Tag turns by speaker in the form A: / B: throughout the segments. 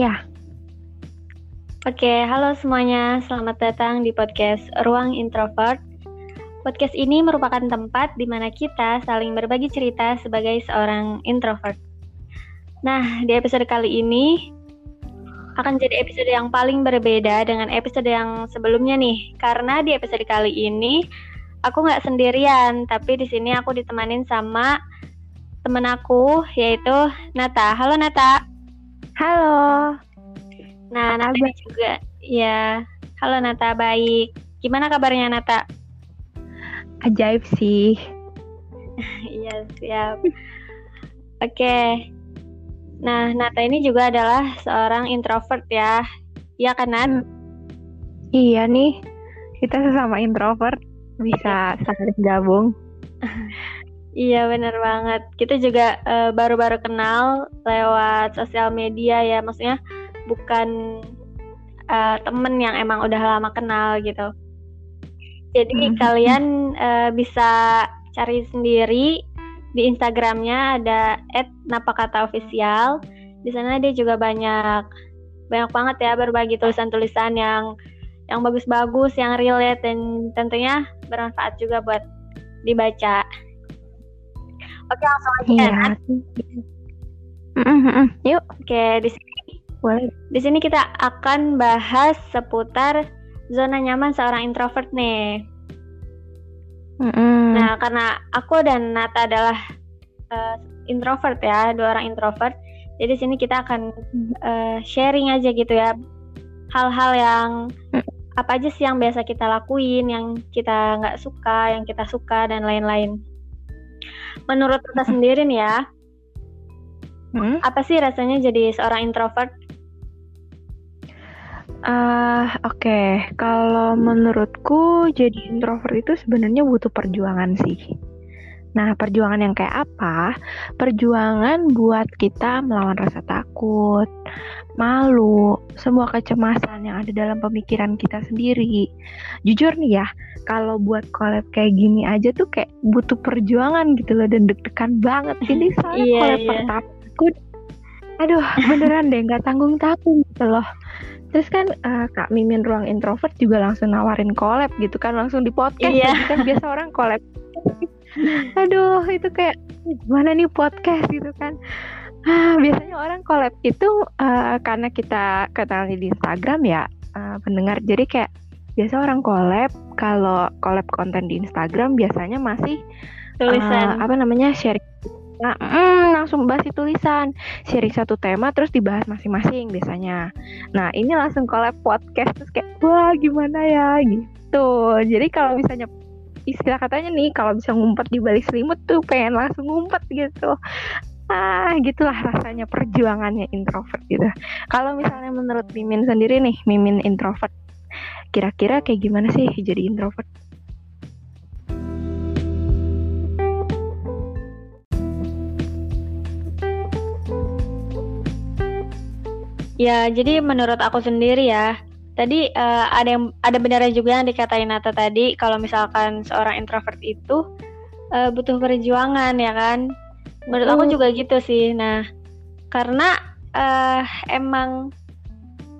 A: Ya. Oke, halo semuanya. Selamat datang di podcast Ruang Introvert. Podcast ini merupakan tempat di mana kita saling berbagi cerita sebagai seorang introvert. Nah, di episode kali ini akan jadi episode yang paling berbeda dengan episode yang sebelumnya nih. Karena di episode kali ini aku nggak sendirian, tapi di sini aku ditemanin sama temen aku yaitu Nata. Halo Nata.
B: Halo.
A: Nah, Nata juga ya. Halo Nata, baik. Gimana kabarnya Nata?
B: Ajaib sih.
A: Iya, siap. Oke. Nah, Nata ini juga adalah seorang introvert ya. Iya kan, Nat?
B: Hmm. Iya nih, kita sesama introvert bisa saling gabung.
A: Iya, bener banget. Kita juga eh, baru-baru kenal lewat sosial media ya. Maksudnya bukan eh, temen yang emang udah lama kenal gitu. Jadi
B: Mhm.
A: kalian eh, bisa cari sendiri di Instagramnya ada @napakataofficial. Di sana dia juga banyak banyak banget ya berbagi tulisan-tulisan yang yang bagus-bagus, yang relate dan tentunya bermanfaat juga buat dibaca. Oke, langsung aja ya.
B: Iya. Yuk,
A: Oke, di sini
B: boleh.
A: di sini kita akan bahas seputar zona nyaman seorang introvert nih.
B: Mm-mm.
A: Nah, karena aku dan Nata adalah eh, introvert ya, dua orang introvert. Jadi di sini kita akan eh, sharing aja gitu ya, hal-hal yang apa aja sih yang biasa kita lakuin, yang kita nggak suka, yang kita suka dan lain-lain. Menurut kita sendiri nih ya,
B: Mm.
A: apa sih rasanya jadi seorang introvert?
B: Ah, oke. Kalau menurutku jadi introvert itu sebenarnya butuh perjuangan sih. Nah, perjuangan yang kayak apa? Perjuangan buat kita melawan rasa takut, malu, semua kecemasan yang ada dalam pemikiran kita sendiri. Jujur nih ya, kalau buat collab kayak gini aja tuh kayak butuh perjuangan gitu loh dan deg-degan banget. Ini soalnya
A: Iya,
B: collab
A: iya.
B: pertama aku, aduh beneran deh nggak tanggung-tanggung gitu loh. Terus kan eh, Kak Mimin Ruang Introvert juga langsung nawarin collab gitu kan langsung di podcast
A: Iya.
B: Jadi kan biasa orang collab. Aduh itu kayak gimana nih podcast gitu kan. Ah, biasanya orang collab itu eh, karena kita kenalan di Instagram ya eh, pendengar. Jadi kayak biasa orang collab kalau collab konten di Instagram biasanya masih
A: Tulisan.
B: eh, apa namanya sharing Nah, mm, langsung bahas di tulisan, sharing satu tema terus dibahas masing-masing biasanya. Nah, ini langsung collab podcast terus kayak wah gimana ya gitu. Jadi kalau misalnya istilah katanya nih kalau bisa ngumpet di balik selimut tuh pengen langsung ngumpet gitu. Ah, gitulah rasanya perjuangannya introvert gitu. Kalau misalnya menurut Mimin sendiri nih, Mimin introvert, kira-kira kayak gimana sih jadi introvert?
A: Ya, jadi menurut aku sendiri ya, tadi eh, ada yang ada benarnya juga yang dikatain Nata tadi kalau misalkan seorang introvert itu eh, butuh perjuangan ya kan. Menurut aku
B: Betul.
A: juga gitu sih. Nah, karena eh, emang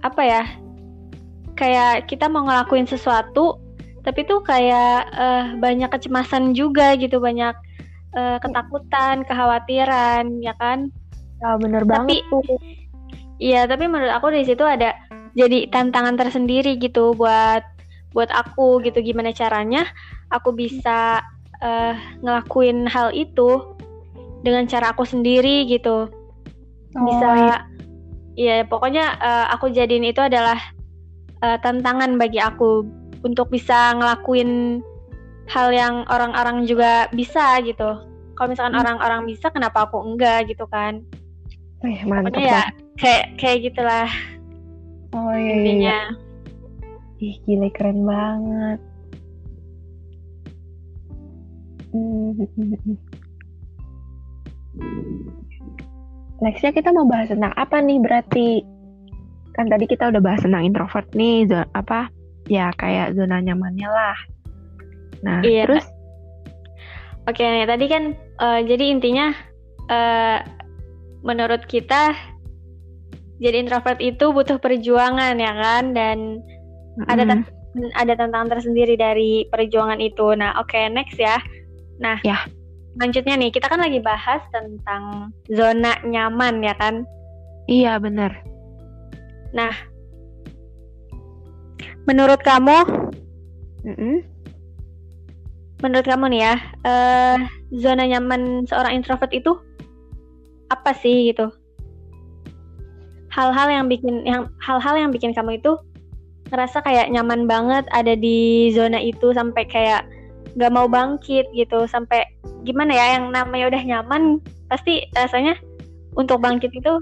A: apa ya? Kayak kita mau ngelakuin sesuatu tapi tuh kayak eh, banyak kecemasan juga gitu, banyak eh, ketakutan, kekhawatiran ya kan.
B: Ya bener
A: Tapi-
B: tuh.
A: Iya, tapi menurut aku di situ ada jadi tantangan tersendiri gitu buat buat aku gitu gimana caranya aku bisa eh, ngelakuin hal itu dengan cara aku sendiri gitu. Bisa
B: iya.
A: iya pokoknya eh, aku jadiin itu adalah eh, tantangan bagi aku untuk bisa ngelakuin hal yang orang-orang juga bisa gitu kalau misalkan
B: Hmm.
A: orang-orang bisa kenapa aku enggak gitu kan
B: Wih, mantap
A: pokoknya ya kayak kayak gitulah
B: Oh iya, iya, iya.
A: intinya
B: Ih, gila keren banget. Nextnya kita mau bahas tentang apa nih berarti? Kan tadi kita udah bahas tentang introvert nih, zona, apa? Ya kayak zona nyamannya lah. Nah,
A: Iya.
B: terus
A: Oke, nih tadi kan eh, jadi intinya eh, menurut kita jadi introvert itu butuh perjuangan ya kan dan ada
B: mm,
A: tan- ada tantangan tersendiri dari perjuangan itu. Nah, oke next ya. Nah,
B: Ya.
A: Selanjutnya nih, kita kan lagi bahas tentang zona nyaman ya kan.
B: iya bener.
A: Menurut kamu,
B: Mm-mm.
A: menurut kamu nih ya, eh zona nyaman seorang introvert itu apa sih gitu? Hal-hal yang bikin yang hal-hal yang bikin kamu itu ngerasa kayak nyaman banget ada di zona itu sampai kayak nggak mau bangkit gitu sampai gimana ya yang namanya udah nyaman pasti rasanya untuk bangkit itu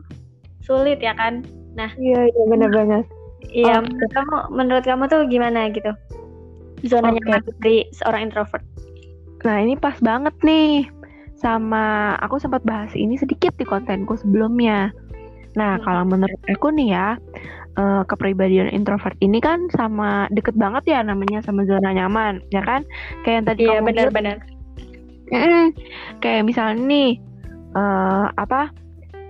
A: sulit ya kan?
B: Iya, iya bener-bener.
A: Iya,
B: Oh.
A: menurut kamu menurut kamu tuh gimana gitu? Zona
B: Oke.
A: nyaman dari seorang introvert.
B: Nah, ini pas banget nih sama aku sempat bahas ini sedikit di kontenku sebelumnya. Nah,
A: Hmm.
B: kalau menurut aku nih ya, eh, kepribadian introvert ini kan sama deket banget ya namanya sama zona nyaman, ya kan? Kayak yang tadi
A: Iya,
B: kamu
A: benar-benar.
B: Kayak misalnya nih, eh, apa?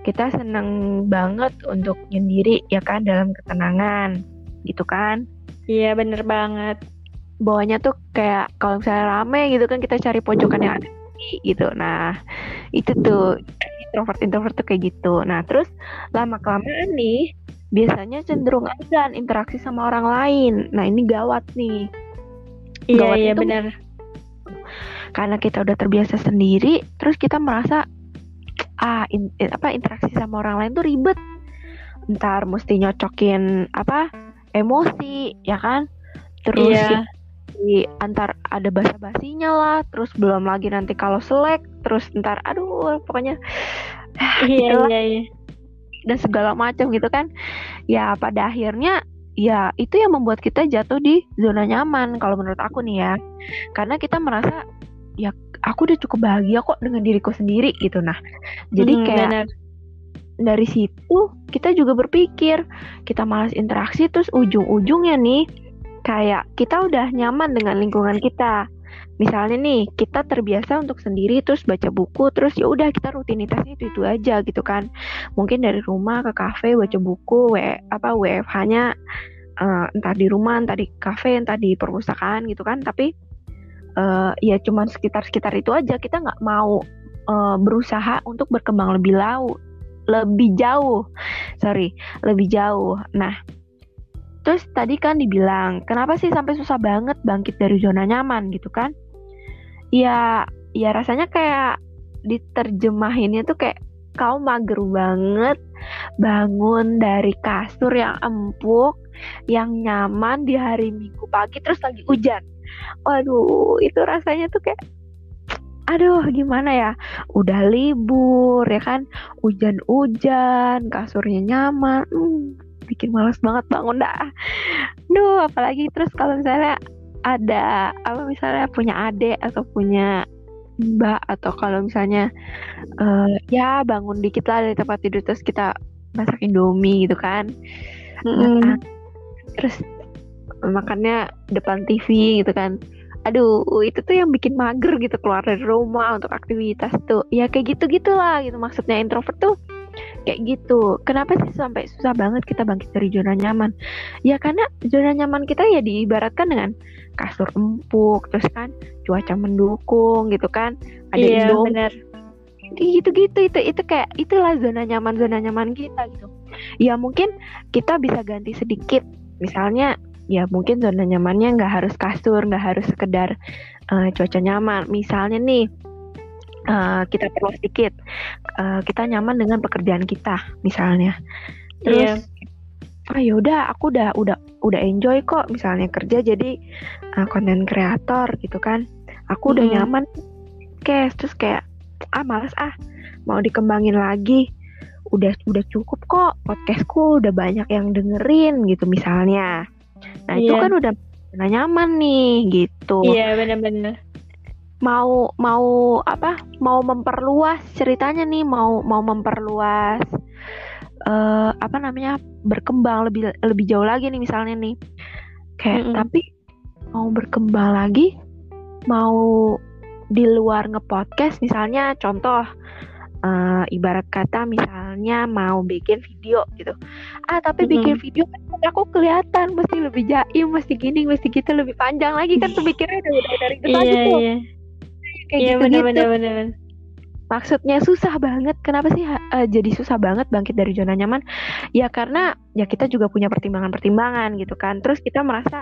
B: Kita seneng banget untuk nyendiri ya kan dalam ketenangan, gitu kan?
A: Iya, bener banget.
B: bawahnya tuh kayak kalau misalnya rame gitu kan kita cari pojokan yang ada gitu. Nah, itu tuh introvert introvert tuh kayak gitu. Nah, terus lama kelamaan nih biasanya cenderung enggan interaksi sama orang lain. Nah, ini gawat nih.
A: Iya,
B: Gawat
A: iya benar.
B: karena kita udah terbiasa sendiri, terus kita merasa ah in- in- apa interaksi sama orang lain tuh ribet. Ntar mesti nyocokin apa emosi, ya kan? Terus
A: Iya.
B: Di antar ada basa-basinya lah, terus belum lagi nanti kalau selek, terus ntar aduh pokoknya
A: Iya,
B: gitulah.
A: iya, iya.
B: dan segala macam gitu kan. Ya pada akhirnya ya itu yang membuat kita jatuh di zona nyaman kalau menurut aku nih ya. Karena kita merasa ya aku udah cukup bahagia kok dengan diriku sendiri gitu nah. Jadi
A: Hmm,
B: kayak
A: benar.
B: dari situ kita juga berpikir kita malas interaksi terus ujung-ujungnya nih kayak kita udah nyaman dengan lingkungan kita. Misalnya nih kita terbiasa untuk sendiri terus baca buku terus ya udah kita rutinitasnya itu itu aja gitu kan. Mungkin dari rumah ke kafe baca buku w apa WFH-nya eh, entah di rumah entah di kafe entah di perpustakaan gitu kan. Tapi eh, ya cuman sekitar-sekitar itu aja. Kita nggak mau eh, berusaha untuk berkembang lebih lau lebih jauh. Sorry lebih jauh. Nah terus tadi kan dibilang kenapa sih sampai susah banget bangkit dari zona nyaman gitu kan? Ya ya rasanya kayak diterjemahinnya tuh kayak kau mager banget bangun dari kasur yang empuk yang nyaman di hari minggu pagi terus lagi hujan. Waduh itu rasanya tuh kayak aduh gimana ya? Udah libur ya kan? Hujan-hujan kasurnya nyaman hmm, bikin males banget bangun dah. Duh apalagi terus kalau misalnya ada apa misalnya punya adik atau punya mbak atau kalau misalnya eh, ya bangun dikit lah dari tempat tidur terus kita masak indomie gitu kan. Nah, terus makannya depan TV gitu kan. Aduh itu tuh yang bikin mager gitu keluar dari rumah untuk aktivitas tuh. Ya kayak gitu gitulah gitu maksudnya introvert tuh kayak gitu. Kenapa sih sampai susah banget kita bangkit dari zona nyaman? Ya karena zona nyaman kita ya diibaratkan dengan kasur empuk terus kan cuaca mendukung gitu kan. Ada
A: Iya,
B: Indomie
A: benar.
B: gitu-gitu itu itu kayak itulah zona nyaman zona nyaman kita gitu. Ya mungkin kita bisa ganti sedikit. Misalnya ya mungkin zona nyamannya nggak harus kasur nggak harus sekedar eh, cuaca nyaman. Misalnya nih eh, kita perlu sedikit. Eh, kita nyaman dengan pekerjaan kita misalnya. Terus ah yaudah aku udah udah udah enjoy kok misalnya kerja jadi konten kreator gitu kan. Aku udah
A: Mm-mm.
B: nyaman podcast terus kayak ah males ah. Mau dikembangin lagi. Udah udah cukup kok podcastku udah banyak yang dengerin gitu misalnya. Nah itu
A: Iya.
B: kan udah udah nyaman nih gitu.
A: Iya benar-benar.
B: Mau mau apa mau memperluas ceritanya nih mau mau memperluas eh apa namanya berkembang lebih lebih jauh lagi nih misalnya nih kayak
A: Mm-mm.
B: tapi mau berkembang lagi mau di luar ngepodcast misalnya contoh eh, ibarat kata misalnya mau bikin video gitu ah tapi
A: Mm-mm.
B: bikin video kan aku kelihatan mesti lebih jaim mesti gini mesti gitu lebih panjang lagi kan pemikirannya udah udah dari kita
A: Iya
B: gitu
A: iya.
B: Kayak
A: Iya
B: gitu-gitu.
A: benar-benar benar.
B: Maksudnya susah banget. Kenapa sih eh, jadi susah banget bangkit dari zona nyaman? Ya karena ya kita juga punya pertimbangan-pertimbangan gitu kan. Terus kita merasa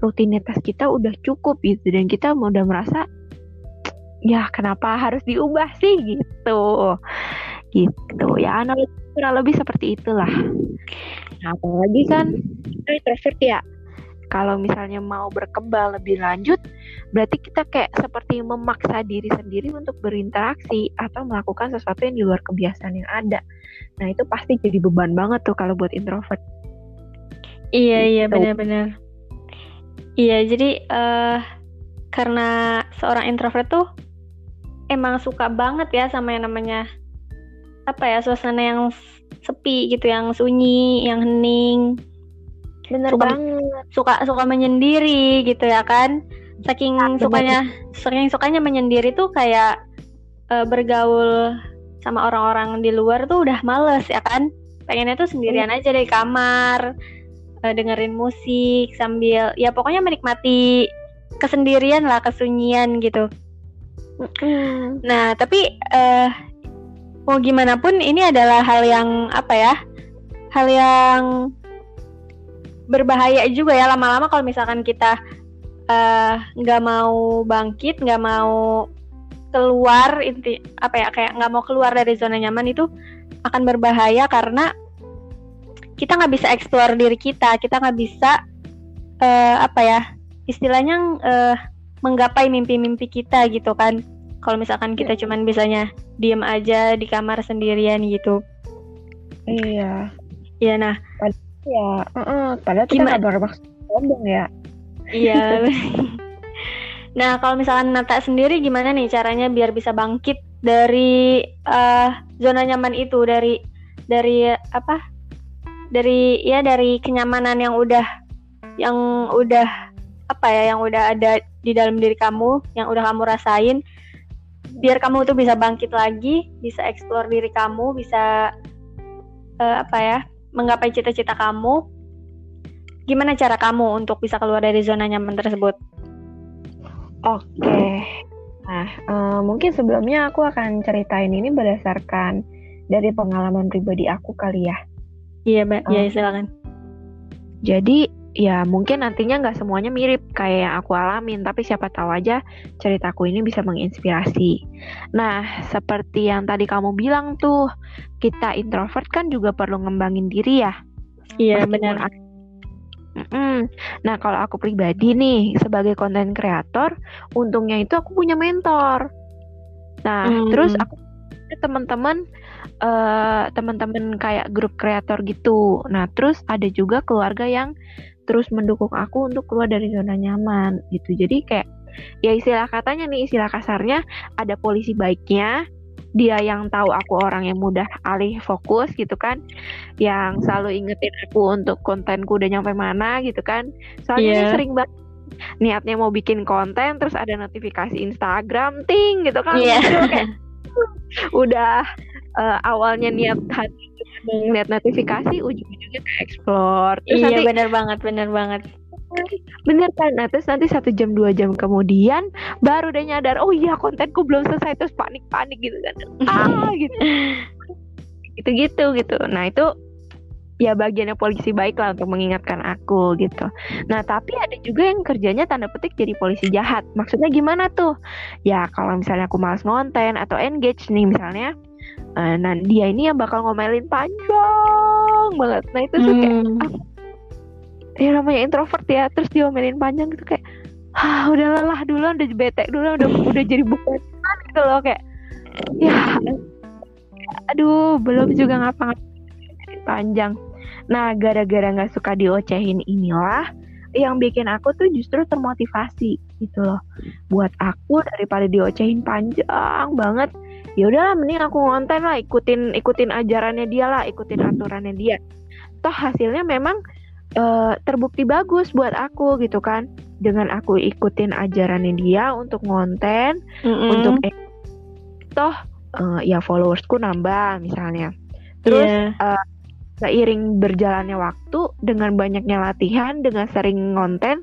B: rutinitas kita udah cukup gitu dan kita udah merasa ya kenapa harus diubah sih gitu. Gitu. Ya analogi kurang lebih seperti itulah. Nah, apalagi kan kita introvert ya. Kalau misalnya mau berkembang lebih lanjut, berarti kita kayak seperti memaksa diri sendiri untuk berinteraksi atau melakukan sesuatu yang di luar kebiasaan yang ada. Nah, itu pasti jadi beban banget tuh kalau buat introvert.
A: Iya iya
B: Gitu.
A: benar-benar. Iya jadi eh karena seorang introvert tuh emang suka banget ya sama yang namanya apa ya suasana yang sepi gitu, yang sunyi, yang hening.
B: Bener
A: Suka-
B: banget.
A: Suka suka menyendiri gitu ya kan. Saking
B: Ah, benar.
A: sukanya saking sukanya menyendiri tuh kayak eh, bergaul sama orang-orang di luar tuh udah males ya kan. Pengennya tuh sendirian aja di kamar. eh, dengerin musik sambil ya pokoknya menikmati kesendirian lah kesunyian gitu.
B: Mm-mm.
A: Nah tapi eh mau gimana pun ini adalah hal yang apa ya hal yang berbahaya juga ya. Lama-lama kalau misalkan kita eh, nggak mau bangkit nggak mau keluar inti apa ya kayak nggak mau keluar dari zona nyaman itu akan berbahaya karena kita nggak bisa explore diri kita. Kita nggak bisa eh, apa ya istilahnya eh, menggapai mimpi-mimpi kita gitu kan. Kalau misalkan kita cuman bisanya diem aja di kamar sendirian gitu.
B: Iya.
A: ya nah
B: Ya, uh-uh. padahal kita nggak bermaksud sombong ya.
A: iya. Nah kalau misalkan Nata sendiri gimana nih caranya biar bisa bangkit dari eh, zona nyaman itu? Dari dari apa? Dari ya dari kenyamanan yang udah yang udah apa ya yang udah ada di dalam diri kamu yang udah kamu rasain. Biar kamu tuh bisa bangkit lagi bisa explore diri kamu bisa eh, apa ya menggapai cita-cita kamu gimana cara kamu untuk bisa keluar dari zona nyaman tersebut
B: Oke. Nah, eh, mungkin sebelumnya aku akan ceritain ini berdasarkan dari pengalaman pribadi aku kali ya.
A: iya mbak iya silakan
B: Jadi ya mungkin nantinya nggak semuanya mirip kayak yang aku alamin, tapi siapa tahu aja ceritaku ini bisa menginspirasi. Nah, seperti yang tadi kamu bilang tuh, kita introvert kan juga perlu ngembangin diri ya.
A: iya benar
B: Mm-mm. Nah, kalau aku pribadi nih sebagai konten kreator, untungnya itu aku punya mentor. Nah,
A: Hmm.
B: terus aku teman-teman eh teman-teman kayak grup kreator gitu. Nah, terus ada juga keluarga yang terus mendukung aku untuk keluar dari zona nyaman gitu. Jadi kayak ya istilah katanya nih, istilah kasarnya ada polisi baiknya. Dia yang tahu aku orang yang mudah alih fokus gitu kan yang selalu ingetin aku untuk kontenku udah nyampe mana gitu kan soalnya ini sering banget niatnya mau bikin konten terus ada notifikasi Instagram ting gitu kan
A: Iya.
B: muncul kayak udah eh, awalnya niat hati ngeliat notifikasi ujung-ujungnya ke explore. Terus
A: iya
B: nanti
A: benar banget benar banget.
B: Bener kan? Nah, terus nanti satu jam dua jam kemudian baru deh nyadar oh iya kontenku belum selesai. Terus panik-panik gitu kan. Ah gitu. Gitu-gitu gitu. Nah itu ya bagiannya polisi baik lah untuk mengingatkan aku gitu. Nah tapi ada juga yang kerjanya tanda petik jadi polisi jahat. Maksudnya gimana tuh? Ya kalau misalnya aku malas ngonten atau engage nih misalnya eh, nah dia ini yang bakal ngomelin panjang banget. Nah itu tuh kayak
A: Hmm.
B: ya namanya introvert ya terus diomelin panjang gitu kayak ah udah lelah dulu udah bete dulu udah udah jadi bukan gitu loh kayak ya aduh belum juga ngapa-ngapain panjang. Nah gara-gara nggak suka diocehin inilah yang bikin aku tuh justru termotivasi gitu loh. Buat aku daripada diocehin panjang banget ya udahlah mending aku ngonten lah ikutin ikutin ajarannya dia lah ikutin aturannya dia toh hasilnya memang uh, terbukti bagus buat aku gitu kan dengan aku ikutin ajarannya dia untuk ngonten mm -hmm. untuk eh, toh uh, ya followersku nambah misalnya terus yeah. Iya. uh, seiring berjalannya waktu dengan banyaknya latihan dengan sering ngonten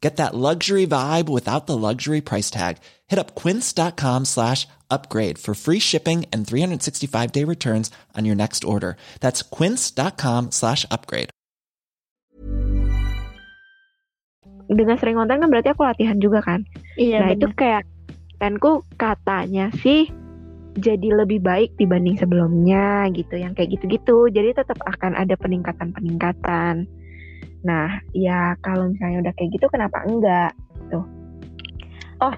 C: Get that luxury vibe without the luxury price tag. Hit up quince.com slash upgrade for free shipping and 365 day returns on your next order. That's quince.com slash upgrade.
B: Dengan sering konten kan berarti aku latihan juga kan?
A: Iya.
B: Nah bener. itu kayak kontenku katanya sih jadi lebih baik dibanding sebelumnya gitu yang kayak gitu-gitu. Jadi tetap akan ada peningkatan-peningkatan. Nah, ya kalau misalnya udah kayak gitu kenapa enggak? Tuh. Oh,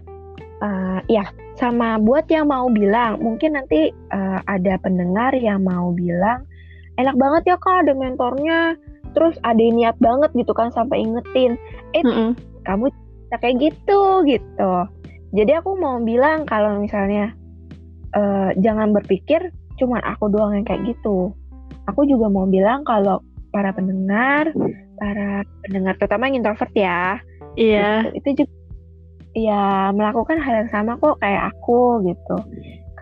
B: uh, ya sama buat yang mau bilang, mungkin nanti uh, ada pendengar yang mau bilang, enak banget ya kak ada mentornya, terus ada niat banget gitu kan sampai ingetin, eh mm -mm. kamu kayak gitu gitu. Jadi aku mau bilang kalau misalnya uh, jangan berpikir cuman aku doang yang kayak gitu. Aku juga mau bilang kalau para pendengar para pendengar terutama yang introvert ya
A: iya
B: itu, itu juga ya melakukan hal yang sama kok kayak aku gitu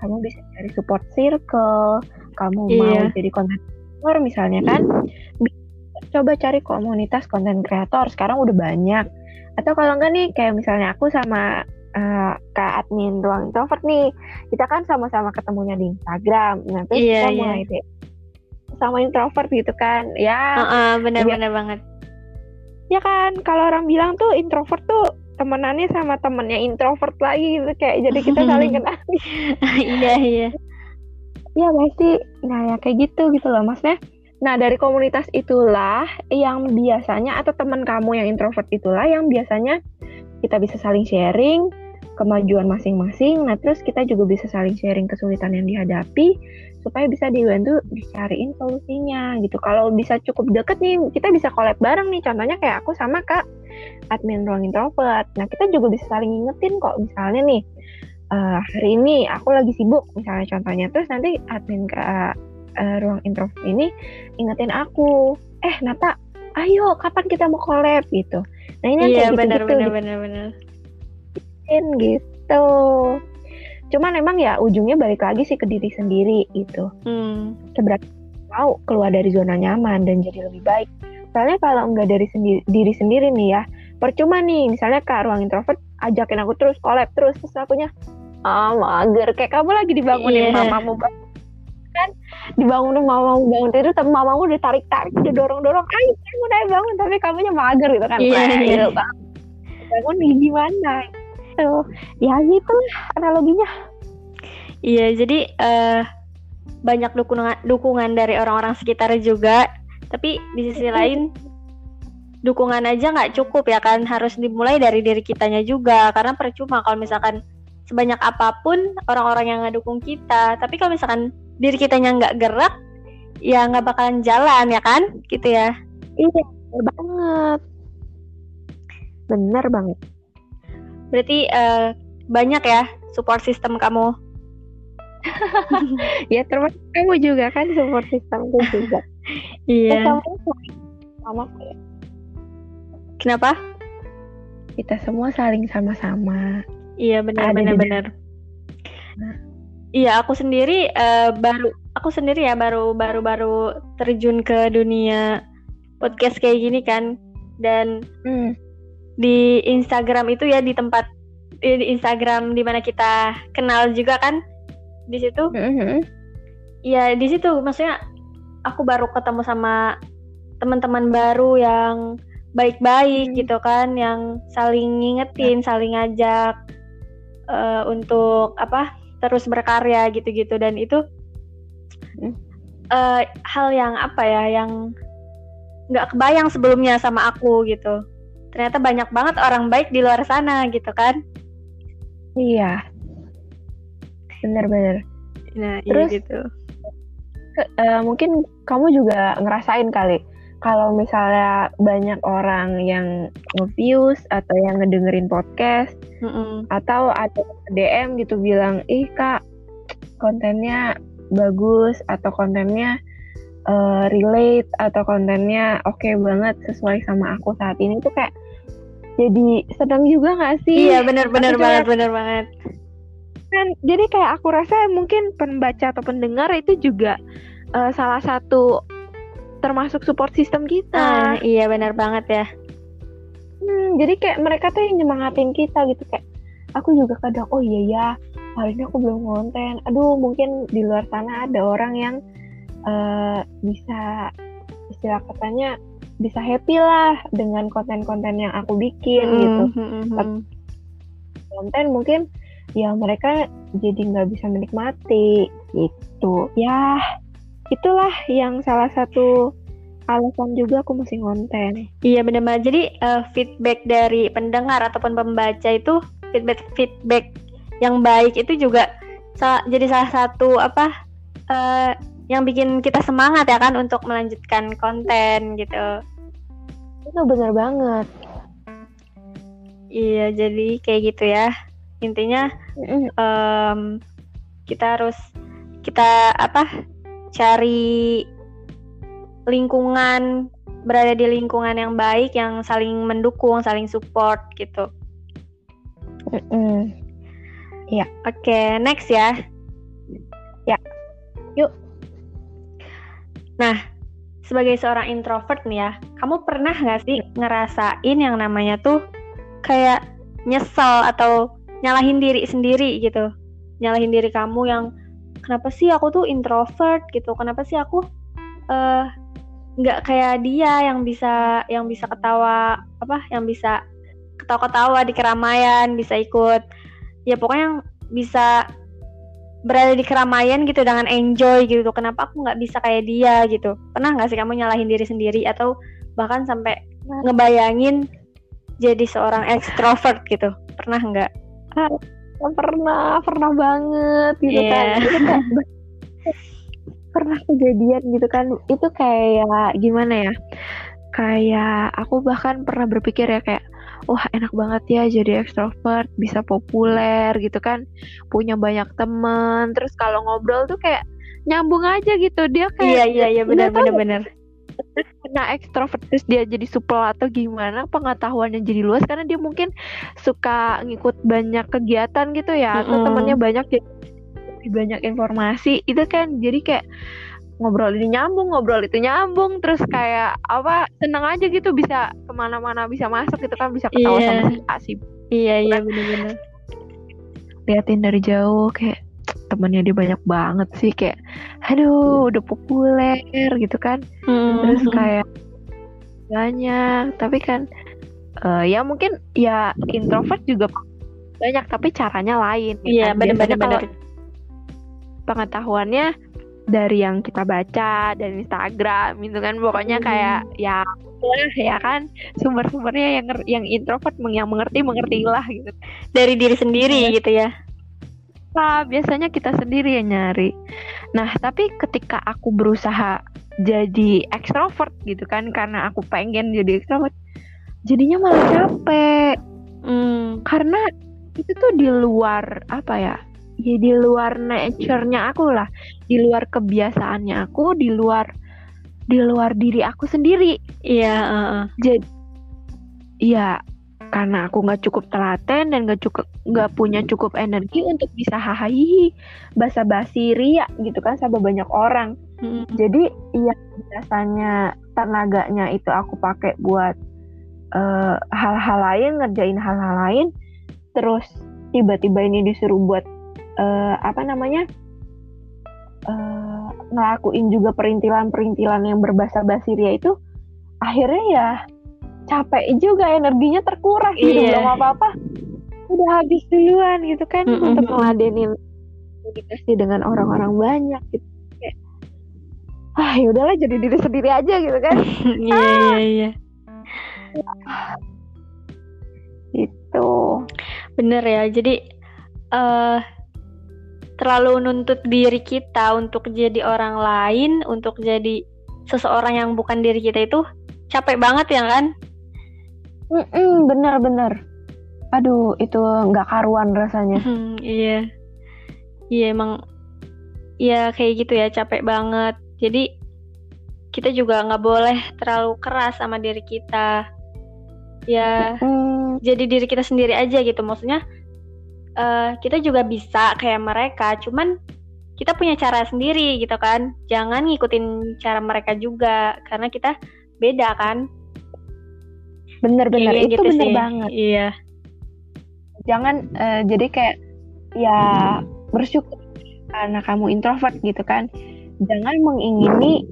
B: kamu bisa cari support circle kamu iya. mau jadi konten kreator misalnya kan coba cari komunitas konten kreator sekarang udah banyak atau kalau enggak nih kayak misalnya aku sama uh, kak admin ruang introvert nih kita kan sama-sama ketemunya di Instagram nanti iya, kita iya. mulai deh sama introvert gitu kan. Ya
A: uh -uh, benar-benar ya, banget.
B: Ya kan kalau orang bilang tuh introvert tuh temenannya sama temennya introvert lagi gitu kayak jadi kita saling kenal.
A: Iya iya.
B: Ya pasti nah ya kayak gitu gitu loh. Maksudnya nah dari komunitas itulah yang biasanya atau teman kamu yang introvert itulah yang biasanya kita bisa saling sharing kemajuan masing-masing. Nah, terus kita juga bisa saling sharing kesulitan yang dihadapi supaya bisa dibantu dicariin solusinya gitu. Kalau bisa cukup deket nih, kita bisa collab bareng nih. Contohnya kayak aku sama Kak admin ruang introvert. Nah, kita juga bisa saling ingetin kok misalnya nih uh, hari ini aku lagi sibuk misalnya contohnya. Terus nanti admin Kak uh, ruang introvert ini ingetin aku, "Eh, Nata, ayo kapan kita mau collab?" gitu.
A: Nah, ini iya, benar benar benar
B: gitu cuman emang ya ujungnya balik lagi sih ke diri sendiri gitu.
A: Hmm.
B: seberapa mau keluar dari zona nyaman dan jadi lebih baik. Soalnya kalau nggak dari sendiri, diri sendiri nih ya. Percuma nih misalnya ke ruang introvert ajakin aku terus collab terus terus akunya ah mager. Kayak kamu lagi dibangunin yeah. mamamu kan? Dibangunin mamamu bangun tidur tapi mamamu udah tarik tarik udah dorong dorong ayo kamu udah bangun. Tapi kamunya mager gitu kan?
A: Yeah, yeah.
B: bangun gimana gitu. Ya gitu analoginya.
A: Iya jadi uh, banyak dukungan dukungan dari orang-orang sekitar juga. Tapi di sisi lain dukungan aja nggak cukup ya kan? Harus dimulai dari diri kitanya juga. Karena percuma kalau misalkan sebanyak apa pun orang-orang yang ngedukung kita. Tapi kalau misalkan diri kitanya nggak gerak ya nggak bakalan jalan ya kan? Gitu ya.
B: Iya bener banget. Bener banget
A: Berarti uh, banyak ya support system kamu.
B: ya termasuk kamu juga kan support systemku juga.
A: Iya.
B: Sama
A: Kenapa?
B: kita semua saling sama-sama.
A: Iya benar benar benar. Iya aku sendiri eh, baru aku sendiri ya baru baru baru terjun ke dunia podcast kayak gini kan dan
B: Hmm.
A: Di Instagram itu ya di tempat di Instagram di mana kita kenal juga kan di situ
B: Mhm.
A: ya di situ maksudnya aku baru ketemu sama teman-teman baru yang baik-baik
B: Hmm.
A: gitu kan yang saling ngingetin saling ngajak eh, untuk apa terus berkarya gitu-gitu dan itu
B: Hmm.
A: eh, hal yang apa ya yang nggak kebayang sebelumnya sama aku gitu ternyata banyak banget orang baik di luar sana gitu kan
B: Iya. Bener-bener.
A: nah
B: Terus?
A: iya gitu
B: Ke- eh, mungkin kamu juga ngerasain kali kalau misalnya banyak orang yang nge-views atau yang ngedengerin podcast
A: Mm-mm.
B: atau ada DM gitu bilang ih kak kontennya bagus atau kontennya eh, relate atau kontennya oke banget sesuai sama aku saat ini tuh kayak jadi seneng juga gak sih?
A: iya
B: juga-
A: banget benar banget
B: kan jadi kayak aku rasa mungkin pembaca atau pendengar itu juga eh, salah satu termasuk support system kita.
A: iya benar banget ya.
B: Hmm, jadi kayak mereka tuh yang nyemangatin kita gitu kayak aku juga kadang oh iya ya hari ini aku belum konten. Aduh mungkin di luar sana ada orang yang eh, bisa istilah katanya bisa happy lah dengan konten-konten yang aku bikin gitu.
A: Mm-mm.
B: konten mungkin ya mereka jadi nggak bisa menikmati gitu ya itulah yang salah satu alasan juga aku masih konten
A: Iya benar banget. Jadi eh, feedback dari pendengar ataupun pembaca itu feedback feedback yang baik itu juga jadi salah satu apa eh, yang bikin kita semangat ya kan untuk melanjutkan konten gitu.
B: itu bener banget
A: Iya jadi kayak gitu ya. Intinya em, kita harus kita apa cari lingkungan berada di lingkungan yang baik yang saling mendukung saling support gitu
B: Mm-mm.
A: oke next ya
B: Ya. Yuk.
A: Nah sebagai seorang introvert nih ya kamu pernah nggak sih ngerasain yang namanya tuh kayak nyesel atau nyalahin diri sendiri gitu? Nyalahin diri kamu yang kenapa sih aku tuh introvert? gitu. Kenapa sih aku eh nggak kayak dia yang bisa yang bisa ketawa apa yang bisa ketawa-ketawa di keramaian bisa ikut ya pokoknya yang bisa berada di keramaian gitu dengan enjoy gitu. Kenapa aku nggak bisa kayak dia gitu? Pernah nggak sih kamu nyalahin diri sendiri atau bahkan sampai ngebayangin jadi seorang ekstrovert gitu? Pernah nggak?
B: Pernah pernah banget gitu
A: Iya.
B: kan. Itu kayak pernah kejadian gitu kan. Itu kayak gimana ya? Kayak aku bahkan pernah berpikir ya kayak wah enak banget ya jadi ekstrovert bisa populer gitu kan. Punya banyak temen terus kalau ngobrol tuh kayak nyambung aja gitu. Dia
A: iya
B: kayak
A: iya iya benar
B: nggak tahu
A: benar benar.
B: terus kena ekstrovert terus dia jadi supel atau gimana pengetahuannya jadi luas. Karena dia mungkin suka ngikut banyak kegiatan gitu ya atau
A: Mm-mm.
B: temennya banyak jadi banyak informasi. Itu kan jadi kayak ngobrol ini nyambung ngobrol itu nyambung terus kayak apa seneng aja gitu bisa ke mana-mana bisa masuk gitu kan bisa ketawa
A: Iya.
B: sama si A si B.
A: iya iya benar
B: liatin dari jauh kayak temennya dia banyak banget sih kayak aduh udah populer gitu kan terus kayak banyak tapi kan eh, ya mungkin ya introvert juga banyak tapi caranya lain ya
A: iya
B: kan? Biasanya
A: benar
B: kalau pengetahuannya dari yang kita baca dari Instagram gitu kan pokoknya
A: Hmm.
B: kayak ya lah ya kan sumber-sumbernya yang yang introvert yang mengerti mengertilah gitu
A: dari diri sendiri
B: Iya.
A: gitu ya
B: Nah, biasanya kita sendiri yang nyari. Nah, tapi ketika aku berusaha jadi ekstrovert gitu kan, karena aku pengen jadi ekstrovert, jadinya malah capek.
A: hmm
B: Karena itu tuh di luar apa ya? Ya di luar nature-nya aku lah di luar kebiasaannya aku di luar di luar diri aku sendiri
A: Iya, heeh.
B: jadi ya karena aku nggak cukup telaten dan nggak cukup nggak punya cukup energi untuk bisa hahaha basa-basi ria gitu kan sama banyak orang
A: Mm-mm.
B: jadi yang biasanya tenaganya itu aku pakai buat eh, hal-hal lain ngerjain hal-hal lain terus tiba-tiba ini disuruh buat eh, apa namanya eh, ngelakuin juga perintilan-perintilan yang berbahasa basi ria itu akhirnya ya capek juga energinya terkuras gitu
A: Iya.
B: belum apa-apa udah habis duluan gitu kan
A: Mm-mm.
B: untuk ngeladenin komunikasi dengan orang-orang banyak gitu kayak ah ya udahlah jadi diri sendiri aja gitu kan
A: Iya, iya, iya.
B: itu
A: Bener ya. Jadi eh terlalu nuntut diri kita untuk jadi orang lain, untuk jadi seseorang yang bukan diri kita itu capek banget ya kan?
B: Bener-bener aduh itu nggak karuan rasanya
A: Hmm, iya. Iya emang ya kayak gitu ya capek banget. Jadi kita juga nggak boleh terlalu keras sama diri kita. Ya
B: Hmm,
A: jadi diri kita sendiri aja gitu. Maksudnya eh, kita juga bisa kayak mereka, cuman kita punya cara sendiri gitu kan. Jangan ngikutin cara mereka juga karena kita beda kan.
B: bener-bener
A: Iya,
B: itu
A: gitu
B: bener
A: sih.
B: banget
A: Iya.
B: jangan eh, jadi kayak ya bersyukur karena kamu introvert gitu kan jangan mengingini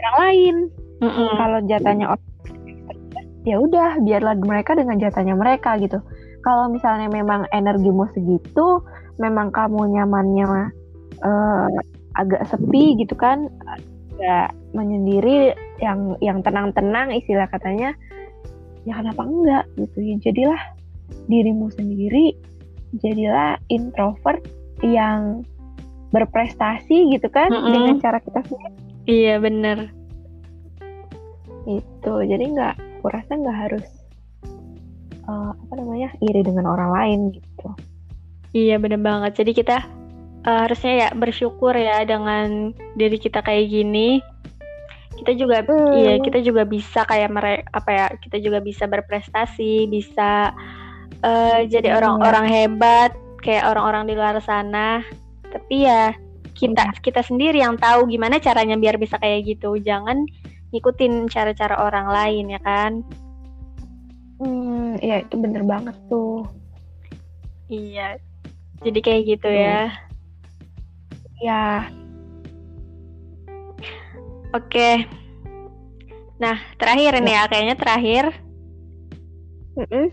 B: orang lain
A: Mm-mm.
B: kalau jatahnya orang ya udah biarlah mereka dengan jatahnya mereka gitu kalau misalnya memang energimu segitu memang kamu nyamannya eh, agak sepi gitu kan agak menyendiri yang yang tenang-tenang istilah katanya ya kenapa enggak gitu ya jadilah dirimu sendiri jadilah introvert yang berprestasi gitu kan
A: Mm-mm.
B: dengan cara kita sendiri
A: Iya bener.
B: itu jadi nggak aku rasa nggak harus eh, apa namanya iri dengan orang lain gitu
A: Iya bener banget. Jadi kita eh, harusnya ya bersyukur ya dengan diri kita kayak gini. Kita juga
B: Hmm.
A: iya kita juga bisa kayak mereka apa ya kita juga bisa berprestasi, bisa eh, jadi
B: Iya.
A: orang-orang hebat kayak orang-orang di luar sana. Tapi ya kita kita sendiri yang tahu gimana caranya biar bisa kayak gitu. Jangan ngikutin cara-cara orang lain ya kan?
B: Hmm ya itu bener banget tuh
A: Iya. Jadi kayak gitu ya.
B: ya
A: Oke. Nah, terakhir ini ya, kayaknya terakhir
B: Mm-mm.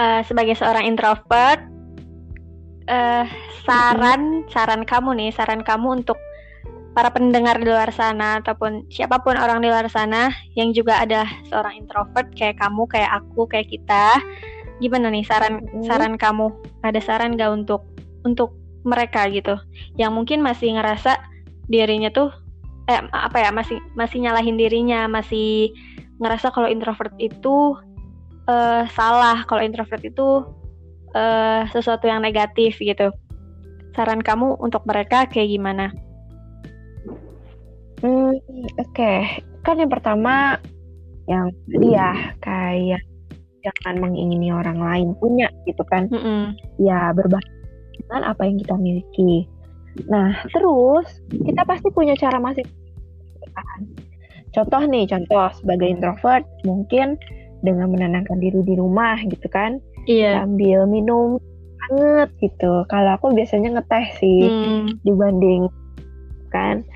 A: eh, sebagai seorang introvert, eh, saran saran kamu nih, saran kamu untuk para pendengar di luar sana ataupun siapa pun orang di luar sana yang juga ada seorang introvert kayak kamu, kayak aku, kayak kita, gimana nih saran saran kamu? Ada saran gak untuk untuk mereka gitu, yang mungkin masih ngerasa dirinya tuh eh apa ya masih masih nyalahin dirinya masih ngerasa kalau introvert itu eh, salah kalau introvert itu eh, sesuatu yang negatif gitu. Saran kamu untuk mereka kayak gimana
B: Hmm, oke kan yang pertama yang tadi ya kayak jangan mengingini orang lain punya gitu kan
A: Mm-mm.
B: ya berbahasa dengan apa yang kita miliki. Nah, terus kita pasti punya cara masing kan. Contoh nih, contoh sebagai introvert mungkin dengan menenangkan diri di rumah gitu kan,
A: iya
B: sambil minum hangat gitu. Kalau aku biasanya ngeteh sih
A: Hmm,
B: dibanding kan.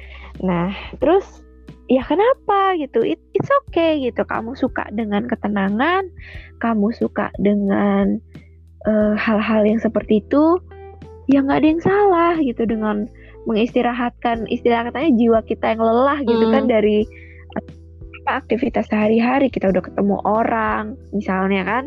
B: Nah, terus ya kenapa gitu? It, it's okay gitu. Kamu suka dengan ketenangan, kamu suka dengan eh, hal-hal yang seperti itu, ya nggak ada yang salah gitu dengan mengistirahatkan istilah katanya jiwa kita yang lelah gitu
A: Hmm.
B: kan dari apa, aktivitas sehari-hari kita udah ketemu orang misalnya kan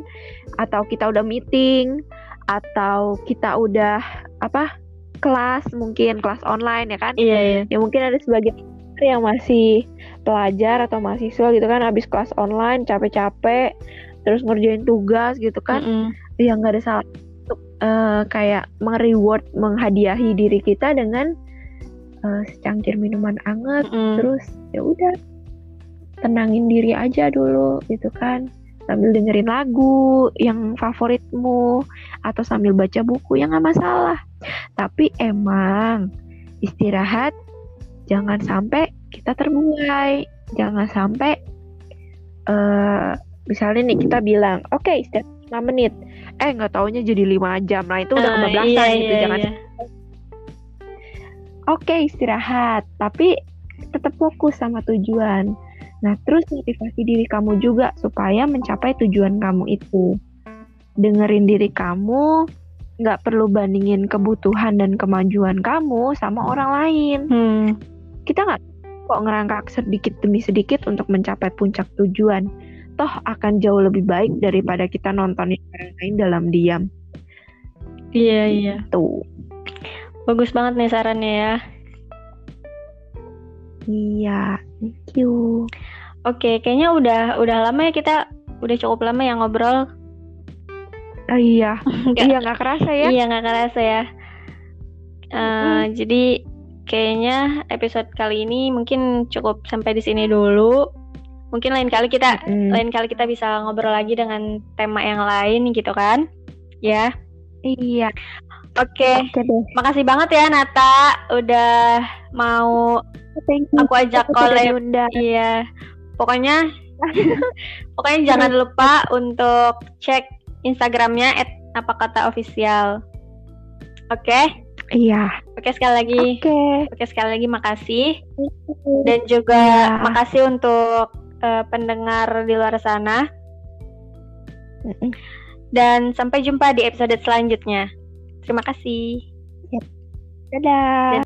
B: atau kita udah meeting atau kita udah apa kelas mungkin kelas online ya kan
A: iya iya
B: ya mungkin ada sebagian yang masih pelajar atau mahasiswa gitu kan habis kelas online capek-capek terus ngerjain tugas gitu kan
A: Mm-mm.
B: ya nggak ada salah untuk uh, kayak mereward menghadiahi diri kita dengan uh, secangkir minuman anget
A: Mm-mm.
B: terus ya udah tenangin diri aja dulu gitu kan sambil dengerin lagu yang favoritmu atau sambil baca buku yang nggak masalah. Tapi emang istirahat jangan sampai kita terbuai. Jangan sampai eh misalnya nih kita bilang oke istirahat 5 menit. Eh nggak taunya jadi lima jam. Nah itu udah
A: Ah,
B: kebablasan
A: iya,
B: gitu
A: iya,
B: jangan
A: iya.
B: oke istirahat, tapi tetap fokus sama tujuan. Nah, terus motivasi diri kamu juga supaya mencapai tujuan kamu itu. Dengerin diri kamu, nggak perlu bandingin kebutuhan dan kemajuan kamu sama orang lain.
A: Hmm.
B: Kita nggak kok ngerangkak sedikit demi sedikit untuk mencapai puncak tujuan. Toh akan jauh lebih baik daripada kita nontonin orang lain dalam diam.
A: Iya, iya.
B: Tuh.
A: Bagus banget nih sarannya ya.
B: Iya, thank you.
A: Oke, kayaknya udah udah lama ya kita udah cukup lama ya ngobrol.
B: Oh, iya,
A: Nggak-
B: iya nggak kerasa ya.
A: Iya nggak kerasa ya. Eh, Jadi kayaknya episode kali ini mungkin cukup sampai di sini dulu. Mungkin lain kali kita
B: Mm.
A: lain kali kita bisa ngobrol lagi dengan tema yang lain gitu kan? Ya.
B: Iya,
A: Oke.
B: oke deh.
A: Makasih banget ya Nata udah mau
B: Thank you.
A: aku ajak
B: diundang.
A: Iya. Pokoknya pokoknya jangan lupa untuk cek Instagramnya apa kata official. Oke.
B: Iya.
A: Oke sekali lagi.
B: Oke.
A: Oke sekali lagi makasih dan juga
B: Iya.
A: makasih untuk eh, pendengar di luar sana dan sampai jumpa di episode selanjutnya. Terima kasih.
B: Dadah.